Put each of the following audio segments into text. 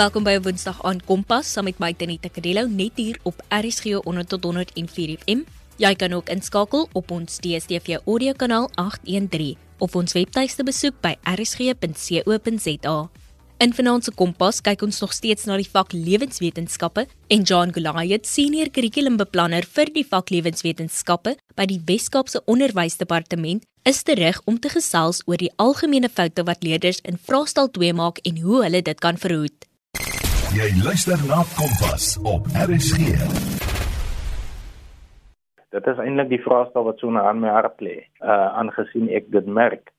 Welkom by Woensdag aan Kompas saam met my Tenita Kadello net hier op RSG 100 tot 104 FM. Jy kan ook inskakel op ons DStv audio kanaal 813 of ons webtuiste besoek by rsg.co.za. In Vanaand se Kompas kyk ons nog steeds na die vak Lewenswetenskappe en John Goliath, senior kurrikulumbeplanner vir die vak Lewenswetenskappe by die Wes-Kaapse Onderwysdepartement, is terug om te gesels oor die algemene foute wat leerders in vraestel 2 maak en hoe hulle dit kan verhoed. Jy luister na Kompas op RSG. Dit is eintlik die vraestel wat so na aan my hart lê, uh aangesien ek dit merk.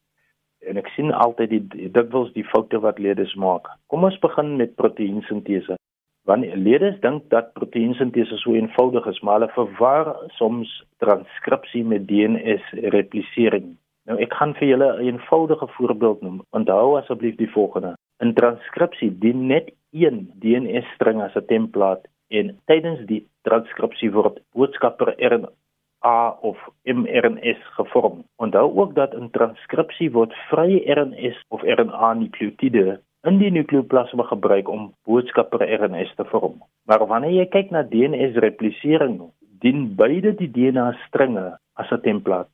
En ek sien altyd die dikwels die foute wat leerders maak. Kom ons begin met proteïensintese. Wanneer leerders dink dat proteïensintese so eenvoudig is, maar hulle verwar soms transkripsie met DNA-replisering. Nou ek gaan vir julle 'n eenvoudige voorbeeld noem. Onthou asseblief die volgende. In transkripsie dien net een DNA-string as 'n template en tydens die transkripsie word boodskappe RNA of mRNA gevorm. Onthou ook dat in transkripsie word vrye RNA of RNA nukleotiede in die nukleoplasma gebruik om boodskappe RNA te vorm. Maar wanneer jy kyk na DNA-replisering, dien beide die DNA-stringe as 'n template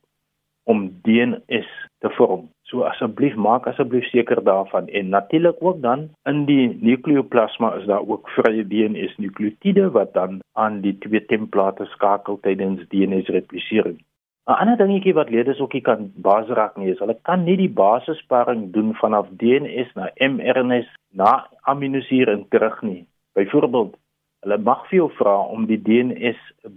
om DNA te vorm. So asseblief maak asseblief seker daarvan en natuurlik ook dan in die nukleoplasma is daar ook vrye DNA nukleotiede wat dan aan die twee template skakel tydens DNA se replisering. 'n Ander dingetjie wat leerders ook kan basraak nie is hulle kan nie die basisparing doen vanaf DNA na mRNA na aminosure en terug nie. Byvoorbeeld Hulle mag vir jou vra om die DNA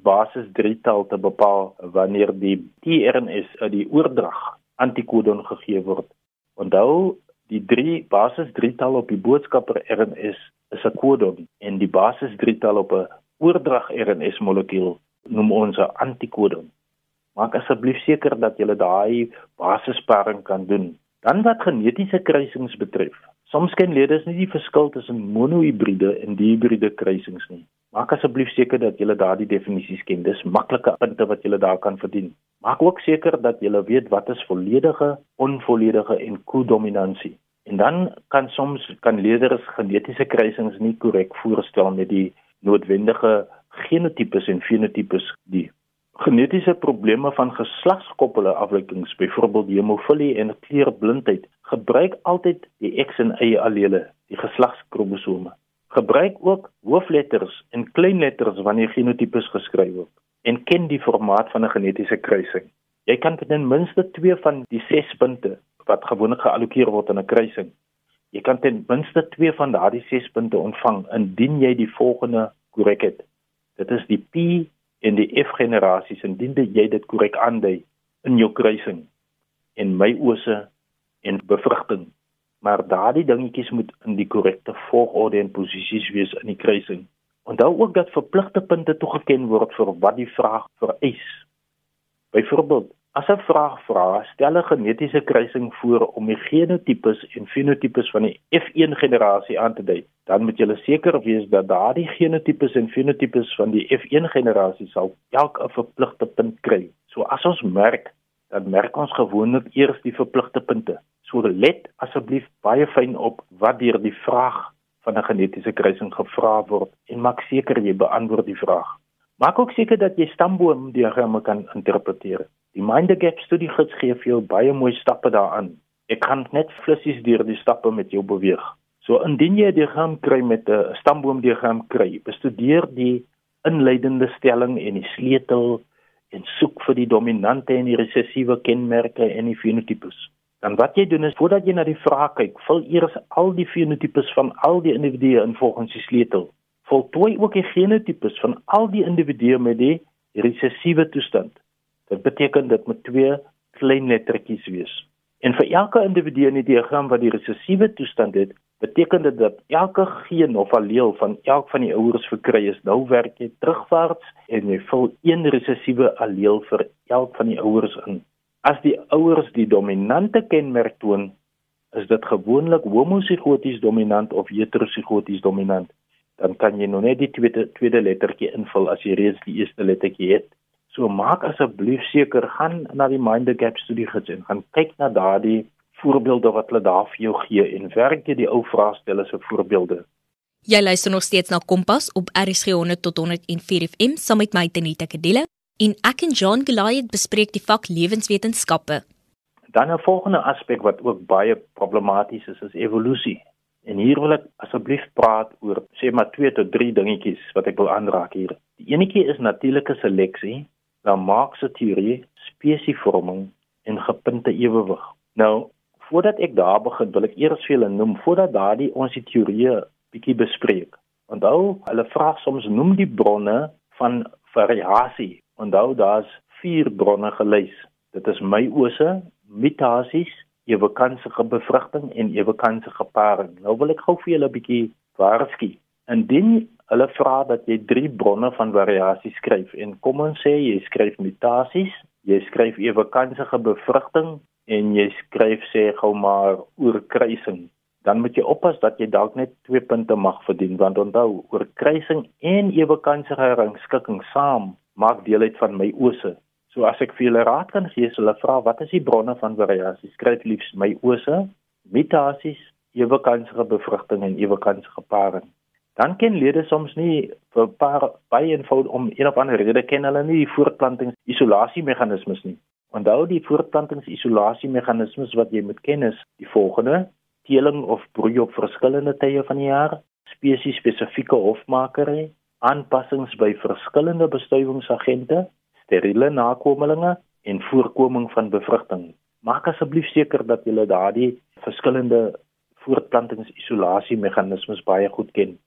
basis 3 tel te bepaal wanneer die tRNA die oordrag antikodon gegee word. Onthou, die 3 basis 3 tel op die boodskapper RNA is 'n kodon en die basis 3 tel op 'n oordrag RNA molekuul noem ons 'n antikodon. Maak asseblief seker dat jy daai basisparing kan doen. Dan wat genetiese kruisings betref, soms ken leerders nie die verskil tussen monohibride en dihibride kruisings nie. Maak asseblief seker dat jy daardie definisies ken. Dis maklike punte wat jy daar kan verdien. Maak ook seker dat jy weet wat is volledige, onvolledige en kodominansie. En dan kan soms kan leerders genetiese kruisings nie korrek voorstel met die noodwendige genotipes en fenotipes die genetiese probleme van geslagskoppelde afwykings, byvoorbeeld hemofilie en kleurblindheid, gebruik altyd die X en Y allele, die geslagskromosome. Gebruik ook hoofletters en kleinletters wanneer genotipes geskryf word en ken die formaat van 'n genetiese kruising. Jy kan ten minste 2 van die 6 punte wat gewoonlik geallokeer word in 'n kruising. Jy kan ten minste 2 van daardie 6 punte ontvang indien jy die volgende korrek het. Dit is die P en die F generasies indien jy dit korrek aandui in jou kruising en meiose en bevrugting. Maar daardie dingetjies moet in die korrekte volgorde en posisies wees in die kruising. Onthou ook dat verpligte punte toegeken word vir wat die vraag vereis. Byvoorbeeld, as 'n vraag vra, stel 'n genetiese kruising voor om die genotipes en fenotipes van die F1 generasie aan te dui, dan moet jy seker wees dat daardie genotipes en fenotipes van die F1 generasie sal elk 'n verpligte punt kry. So as ons merk, dan merk ons gewoonlik eers die verpligte punte. So let asseblief baie fyn op wat deur die vraag van 'n genetiese kruising gevra word en maak seker jy beantwoord die vraag. Maak ook seker dat jy stamboomdiagramme kan interpreteer. Die Mind the Gap studie gids gee vir jou baie mooi stappe daaraan. Ek kan net flissies deur die stappe met jou beweeg. So indien jy 'n diagram kry met 'n stamboomdiagram kry, bestudeer die inleidende stelling en die sleutel en soek vir die dominante en die resessiewe kenmerke en die fenotipes. Dan wat jy doen is voordat jy na die vraag kyk, vul eers al die fenotipes van al die individue in volgens die sleutel. Voltooi ook die genotipes van al die individue met die resessiewe toestand. Dit beteken dit moet twee klein lettertjies wees. En vir elke individu in die diagram wat die resessiewe toestand het, beteken dit dat elke geen of alleel van elk van die ouers verkry is. Nou werk jy terugwaarts en jy vul een resessiewe alleel vir elk van die ouers in. As die ouers die dominante kenmerk toon, is dit gewoonlik homosigoties dominant of heterosigoties dominant. Dan kan jy nog net die tweede tweede lettertjie invul as jy reeds die eerste lettertjie het. So maak asseblief seker gaan na die Mind the Gap studie gids en gaan kyk na daardie voorbeelde wat hulle daar vir jou gee en werk jy die ou vraestelle se voorbeelde. Jy luister nog steeds na Kompas op RSG 100 tot 104 FM saam met my Tenita Kadela en ek en John Goliath bespreek die vak lewenswetenskappe. Dan 'n volgende aspek wat ook baie problematies is, is evolusie. En hier wil ek asseblief praat oor sê maar 2 tot 3 dingetjies wat ek wil aanraak hier. Die enetjie is natuurlike seleksie, dan maak se teorie, spesievorming en gepunte ewewig. Nou, voordat ek daar begin, wil ek eers vir julle noem voordat daardie ons die teorieë bietjie bespreek. Onthou, hulle vra soms noem die bronne van variasie. Onthou, daar's vier bronne gelys. Dit is meiose, mutasies, ewekansige bevrugting en ewekansige paring. Nou wil ek gou vir julle 'n bietjie waarsku. Indien hulle vra dat jy drie bronne van variasie skryf en kom ons sê jy skryf mutasies, jy skryf ewekansige bevrugting en jy skryf sê gou maar oorkruising dan moet jy oppas dat jy dalk net 2 punte mag verdien want onthou oorkruising en ewekansige rangskikking saam maak deel uit van my ose. So as ek vir julle raad kan gee, hulle vra wat is die bronne van variasie? Skryf liefs my ose, mutasies, ewekansige bevrugting en ewekansige paring. Dan ken lede soms nie vir paar baie eenvoud om een of ander rede ken hulle nie die voortplantingsisolasiemeganismes nie. Onthou die voortplantingsisolasiemeganismes wat jy moet ken is die volgende: teeling of broei op verskillende tye van die jaar, spesies spesifieke hofmakery, aanpassings by verskillende bestuivingsagente, steriele nakommelinge en voorkoming van bevrugting. Maak asseblief seker dat jy daardie verskillende voortplantingsisolasie meganismes baie goed ken.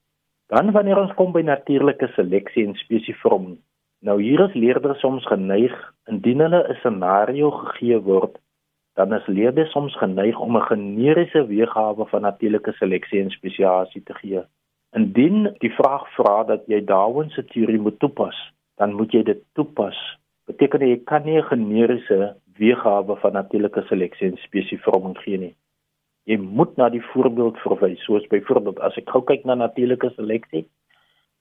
Dan wanneer ons kom by natuurlike seleksie en spesievorming. Nou hier is leerders soms geneig indien hulle 'n scenario gegee word dan is leerders soms geneig om 'n generiese weergawe van natuurlike seleksie en spesiasie te gee. Indien die vraag vra dat jy Darwin se teorie moet toepas, dan moet jy dit toepas. Beteken dit jy kan nie 'n generiese weergawe van natuurlike seleksie en spesievorming gee nie. Jy moet na die voorbeeld verwys, soos byvoorbeeld as ek gou kyk na natuurlike seleksie,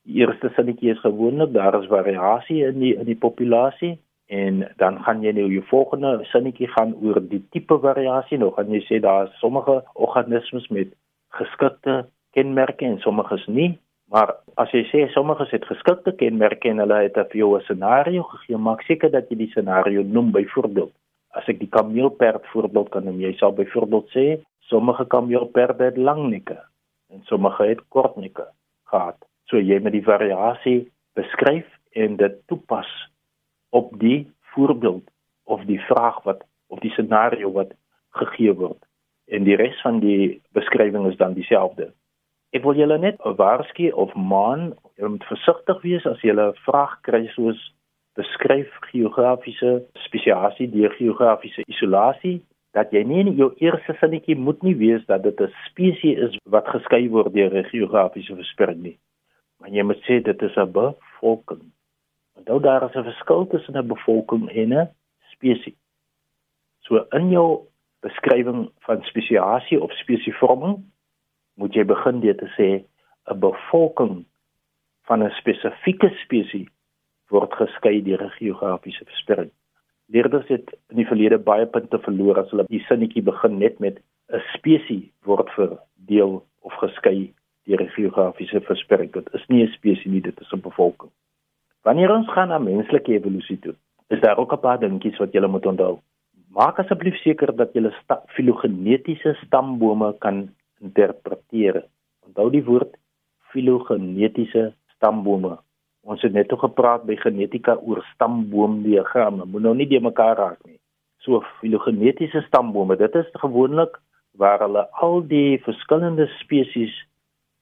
eerste sinnetjie is gewoonlik daar is variasie in die in die populasie en dan gaan jy nou jou volgende sinnetjie gaan oor die tipe variasie. Nou gaan jy sê daar is sommige organismes met geskikte kenmerke en sommiges nie maar as jy sê sommiges het geskikte kenmerke en hulle het 'n vir jou 'n scenario gegee maak seker dat jy die scenario noem. Byvoorbeeld as ek die kameelperd voorbeeld kan noem jy sal byvoorbeeld sê sommige kameelperde het lang nekke en sommige het kort nekke gehad so jy met die variasie beskryf en dit toepas op die voorbeeld of die vraag wat of die scenario wat gegee word en die res van die beskrywing is dan dieselfde. Ek wil julle net waarsku of maan, julle moet versigtig wees as julle 'n vraag kry soos beskryf geografiese spesiasie deur geografiese isolasie dat jy nie in jou eerste sinnetjie moet nie weet dat dit 'n spesies is wat geskei word deur 'n geografiese verspreiding nie. Maar jy moet sê dit is 'n bevolking. Onthou daar is 'n verskil tussen 'n bevolking en 'n spesies. So in jou beskrywing van spesiasie of spesievorming moet jy begin deur te sê 'n bevolking van 'n spesifieke spesies word geskei deur 'n geografiese verspreiding. Leerders het in die verlede baie punte verloor as hulle die sinnetjie begin net met 'n spesies word verdeel of geskei deur 'n geografiese verspreiding. Dit is nie 'n spesies nie, dit is 'n bevolking. Wanneer ons gaan na menslike evolusie toe, is daar ook 'n paar dingetjies wat jy moet onthou. Maak asseblief seker dat jy sta filogenetiese stambome kan interpreteer. Onthou die woord filogenetiese stambome. Ons het net gepraat by genetika oor stamboomdiagramme. Moet nou nie de mekaar raak nie. So filogenetiese stambome, dit is gewoonlik waar hulle al die verskillende spesies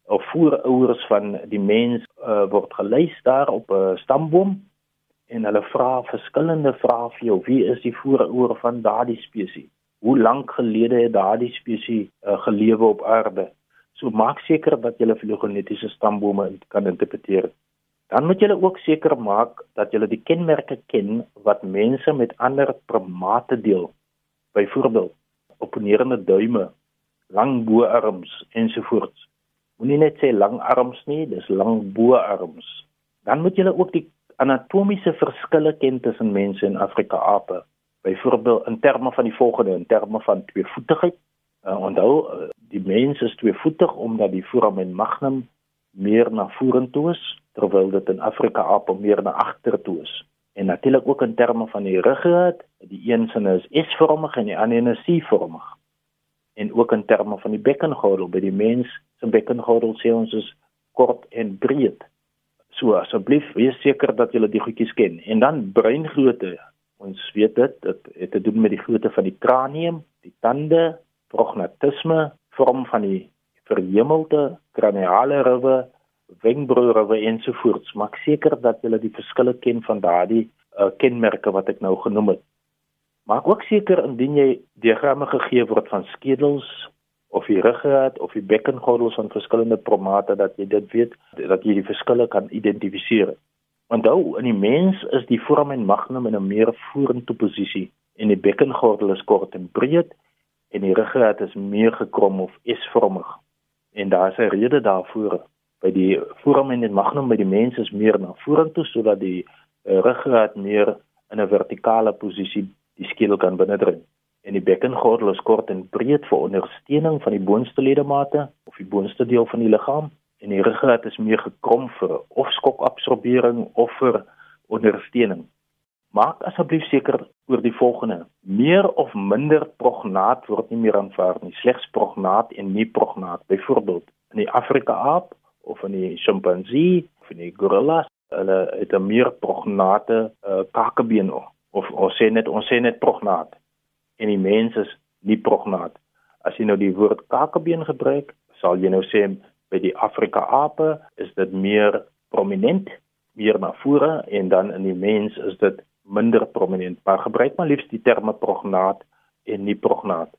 of voorouers van die mens uh, word gelys daar op 'n uh, stamboom en hulle vra verskillende vrae vir jou. Wie is die voorouer van daardie spesies hoe lank gelede het daardie spesies uh, gelewe op aarde? So maak seker dat jy hulle genetiese stambome kan interpreteer. Dan moet jy ook seker maak dat jy die kenmerke ken wat mense met ander primate deel. Byvoorbeeld opponerende duime lang boarms ensovoorts Moenie net sê lang arms nie, dis lang boarms. Dan moet jy ook die anatomiese verskille ken tussen mense en Afrika ape. Byvoorbeeld in terme van die volgende, in terme van tweevoetigheid. Uh, onthou, uh, die mens is tweevoetig omdat die foramen magnum meer na vorentoe is terwyl dit in Afrika aap meer na agtertoe is. En natuurlik ook in terme van die ruggraat, die een sin is S-vormig en die ander is C-vormig. En ook in terme van die bekkengordel, by die mens se bekkengordel sê ons is kort en breed. So asseblief wees seker dat jy die goedjies ken. En dan breingrootte. Ons weet dit, dit het te doen met die grootte van die kranium, die tande, prognatisme, vorm van die verhemelte kraniale riwe, wenkbrauwe ensovoorts. Maak seker dat jy die verskille ken van daardie uh, kenmerke wat ek nou genoem het. Maak ook seker indien jy diagramme gegee word van skedels of die ruggraat of die bekkengordels van verskillende primate dat jy dit weet dat jy die verskille kan identifiseer. Onthou, in die mens is die foramen magnum in 'n meer vorentoe posisie en die bekkengordel is kort en breed en die ruggraat is meer gekrom of S-vormig. En daar is 'n rede daarvoor. By die foramen magnum by die mens is meer na vorentoe sodat die uh, ruggraat meer in 'n vertikale posisie die skedel kan binnendring. En die bekkengordel is kort en breed vir ondersteuning van die boonste ledemate of die boonste deel van die liggaam. En die ruggraat is meer gekrom vir of skokabsorbering of vir ondersteuning. Maak asseblief seker oor die volgende: meer of minder prognaat word nie meer aanvaar nie, slegs prognaat en nie prognaat. Byvoorbeeld in die Afrika aap of in die sjimpansee of in die gorilla, hulle het 'n meer prognate uh, kakebeen of ons sê net ons sê net prognaat en die mens is nie prognaat. As jy nou die woord kakebeen gebruik, sal jy nou sê by die Afrika ape is dit meer prominent, meer na vore en dan in die mens is dit minder prominent. Maar gebruik maar liefs die terme prognaat en nie prognaat.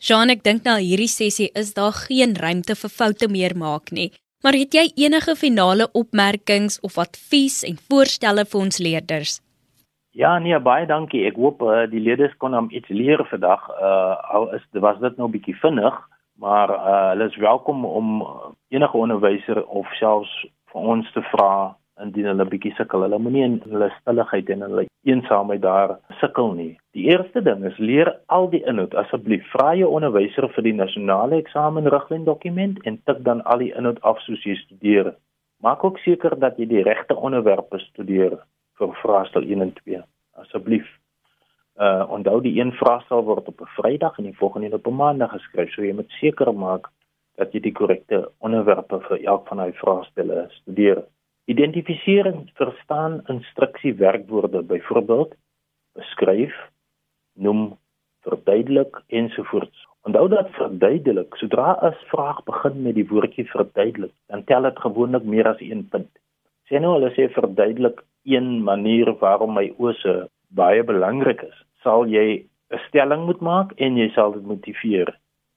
Jean, ek dink na hierdie sessie is daar geen ruimte vir foute meer maak nie. Maar het jy enige finale opmerkings of advies en voorstelle vir ons leerders? Ja, nee, baie dankie. Ek hoop uh, die leerders kon hom iets leer vandag. Uh al is was dit nou 'n bietjie vinnig, maar uh hulle is welkom om enige onderwyser of selfs vir ons te vra indien hulle bietjie sukkel. Hulle moenie in hulle stilligheid en hulle eensaamheid daar sukkel nie. Die eerste ding is leer al die inhoud asseblief. Vra jou onderwyser vir die nasionale eksamen riglyn dokument en tik dan al die inhoud af soos jy studeer. Maak ook seker dat jy die regte onderwerpe studeer vir vraestel 1 en 2 asseblief. Uh onthou die een vraestel word op 'n Vrydag en die volgende op 'n Maandag geskryf, so jy moet seker maak dat jy die korrekte onderwerpe vir elk van daai vraestelle studeer. Identifisering, verstaan instruksie werkwoorde, byvoorbeeld beskryf, noem, verduidelik ensovoorts. Onthou dat verduidelik, sodra 'n vraag begin met die woordjie verduidelik, dan tel dit gewoonlik meer as 1 punt. Sê nou hulle sê verduidelik een manier waarom my oose baie belangrik is, sal jy 'n stelling moet maak en jy sal dit motiveer.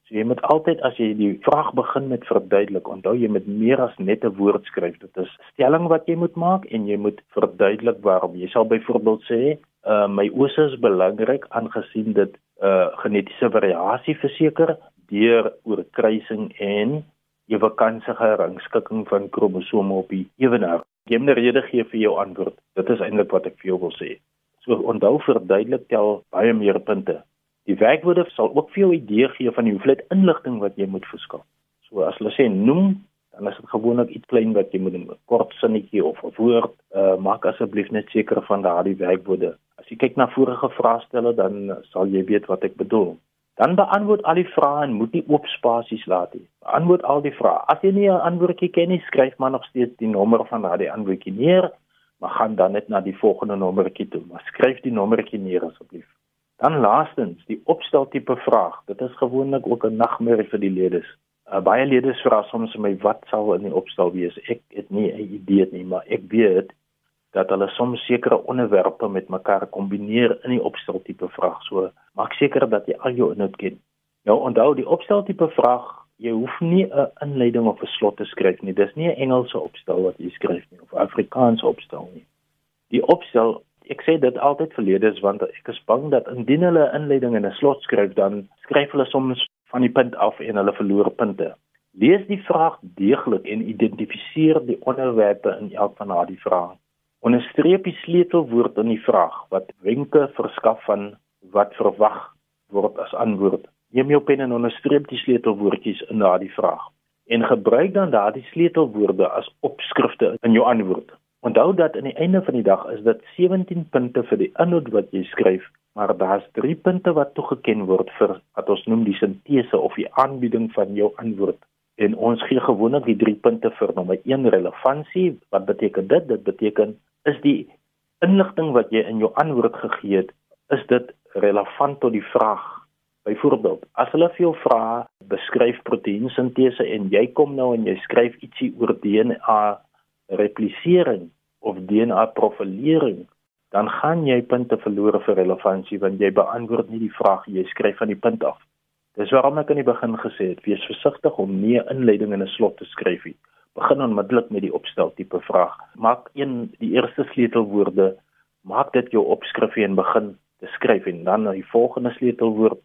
So jy moet altyd as jy die vraag begin met verduidelik, onthou jy moet meer as net 'n woord skryf. Dit is stelling wat jy moet maak en jy moet verduidelik waarom. Jy sal byvoorbeeld sê, uh, my oose is belangrik aangesien dit 'n uh, genetiese variasie verseker deur oorkruising en ewe kansige rangskikking van kromosome op die ewenaar. Jy moet rede gee vir jou antwoord. Dit is eintlik wat ek vir jou wil sê. So onthou verduidelik tel baie meer punte. Die werkwoorde sal ook vir jou 'n idee gee van die hoeveelheid inligting wat jy moet verskaf. So as hulle sê noem, dan is dit gewoonlik iets klein wat jy moet 'n kort sinnetjie of 'n woord uh, maak asseblief net seker van daardie werkwoorde. As jy kyk na vorige vraestelle dan sal jy weet wat ek bedoel. Dan beantwoord al die vrae en moet nie oop spasies laat nie. Beantwoord al die vrae. As jy nie 'n antwoordjie ken nie, skryf maar nog steeds die nommer van daardie antwoordjie neer, maar gaan dan net na die volgende nommertjie toe. Maar skryf die nommertjie neer asseblief. Dan laastens, die opsteltipe vraag. Dit is gewoonlik ook 'n nagmerrie vir die leerders. Uh, baie leerders vra soms my wat sal in die opstel wees? Ek het nie 'n idee nie, maar ek weet dat hulle soms sekere onderwerpe met mekaar kombineer in die opsteltipe vraag. So maak seker dat jy al jou inhoud ken. Nou onthou die opsteltipe vraag, jy hoef nie 'n inleiding of 'n slot te skryf nie. Dis nie 'n Engelse opstel wat jy skryf nie of Afrikaanse opstel nie. Die opstel, ek sê dit altyd verledes want ek is bang dat indien hulle 'n inleiding en 'n slot skryf, dan skryf hulle soms van die punt af en hulle verloor punte. Lees die vraag deeglik en identifiseer die onderwerpe in elk van daardie vrae. Onderstreep die sleutelwoord in die vraag wat wenke verskaf van wat verwag word as antwoord. Neem jou pen en onderstreep die sleutelwoordjies in daardie vraag. en gebruik dan daardie sleutelwoorde as opskrifte in jou antwoord. Onthou dat aan die einde van die dag is dit 17 punte vir die inhoud wat jy skryf, maar daar's 3 punte wat toegeken word vir wat ons noem die sintese of die aanbieding van jou antwoord. En ons gee gewoonlik die 3 punte vir nommer 1 relevantie. Wat beteken dit? Dit beteken is die inligting wat jy in jou antwoord gegee het, is dit relevant tot die vraag? Byvoorbeeld, as hulle vir jou vra, beskryf proteïensintese en jy kom nou en jy skryf ietsie oor DNA replisering of DNA profilering, dan gaan jy punte verloor vir relevantie want jy beantwoord nie die vraag jy skryf van die punt af. Dis waarom ek aan die begin gesê het, wees versigtig om nie 'n inleiding en 'n slot te skryf nie. Begin onmiddellik met die opsteltipe vraag. Maak een die eerste sleutelwoorde, maak dit jou opskrif en begin te skryf en dan die volgende sleutelwoord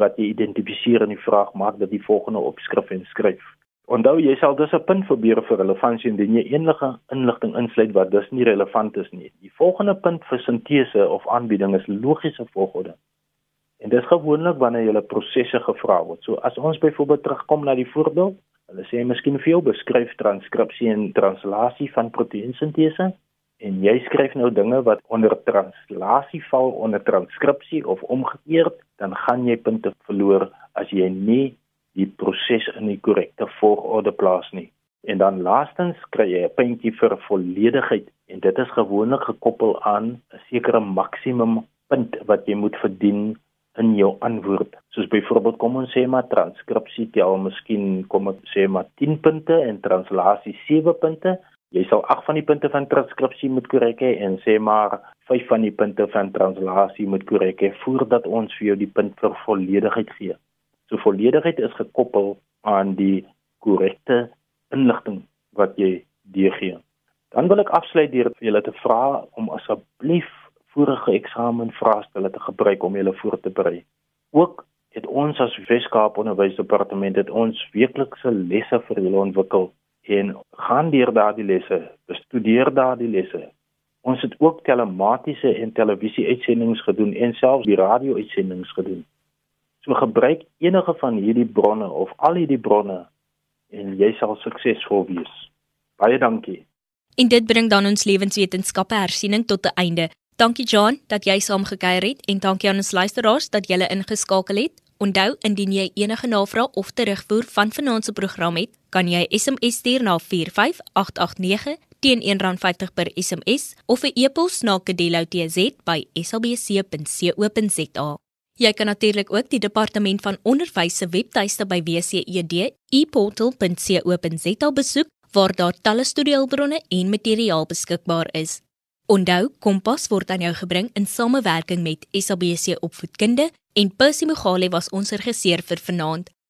wat jy identifiseer in die vraag maak dat die volgende opskrif en skryf. Onthou jy sal dus 'n punt probeer vir relevantie indien jy enige inligting insluit wat dus nie relevant is nie. Die volgende punt vir sintese of aanbieding is logiese volgorde. En dis gewoonlik wanneer jy 'n prosesse gevra word. So as ons byvoorbeeld terugkom na die voorbeeld, hulle sê miskien vir jou beskryf transkripsie en translasie van proteïensintese en jy skryf nou dinge wat onder translasie val onder transkripsie of omgekeerd, dan gaan jy punte verloor as jy nie die proses in die korrekte volgorde plaas nie. En dan laastens kry jy 'n puntjie vir volledigheid en dit is gewoonlik gekoppel aan 'n sekere maksimum punt wat jy moet verdien in jou antwoord. Soos byvoorbeeld kom ons sê maar transkripsie tel miskien kom ek sê maar 10 punte en translasie 7 punte, Jy sal 8 van die punte van transkripsie moet korrek hê en sê maar 5 van die punte van translasie moet korrek hê voordat ons vir jou die punt vir volledigheid gee. So volledigheid is gekoppel aan die korrekte inligting wat jy gee. Dan wil ek afsluit deur vir julle te vra om asseblief vorige eksamen vraestelle te gebruik om julle voor te berei. Ook het ons as Weskaap Onderwysdepartement het ons weeklikse lesse vir julle ontwikkel en gaan deur daardie lesse, bestudeer daardie lesse. Ons het ook telematiese en televisie-uitsendings gedoen en selfs die radio-uitsendings gedoen. So gebruik enige van hierdie bronne of al hierdie bronne en jy sal suksesvol wees. Baie dankie. En dit bring dan ons lewenswetenskappe hersiening tot 'n einde. Dankie John dat jy saamgekyer het en dankie aan ons luisteraars dat julle ingeskakel het. Onthou indien jy enige navrae of terugvoer van vanaand se program het, kan jy SMS stuur na 45889 teen R1.50 per SMS of 'n e-pos na kedeloutz@sabc.co.za. Jy kan natuurlik ook die departement van onderwys se webtuiste by WCED eportal.co.za besoek waar daar talle studiehulpbronne en materiaal beskikbaar is. Onthou, Kompas word aan jou gebring in samewerking met SABC Opvoedkunde en Percy Mogale was ons regisseur vir vanaand.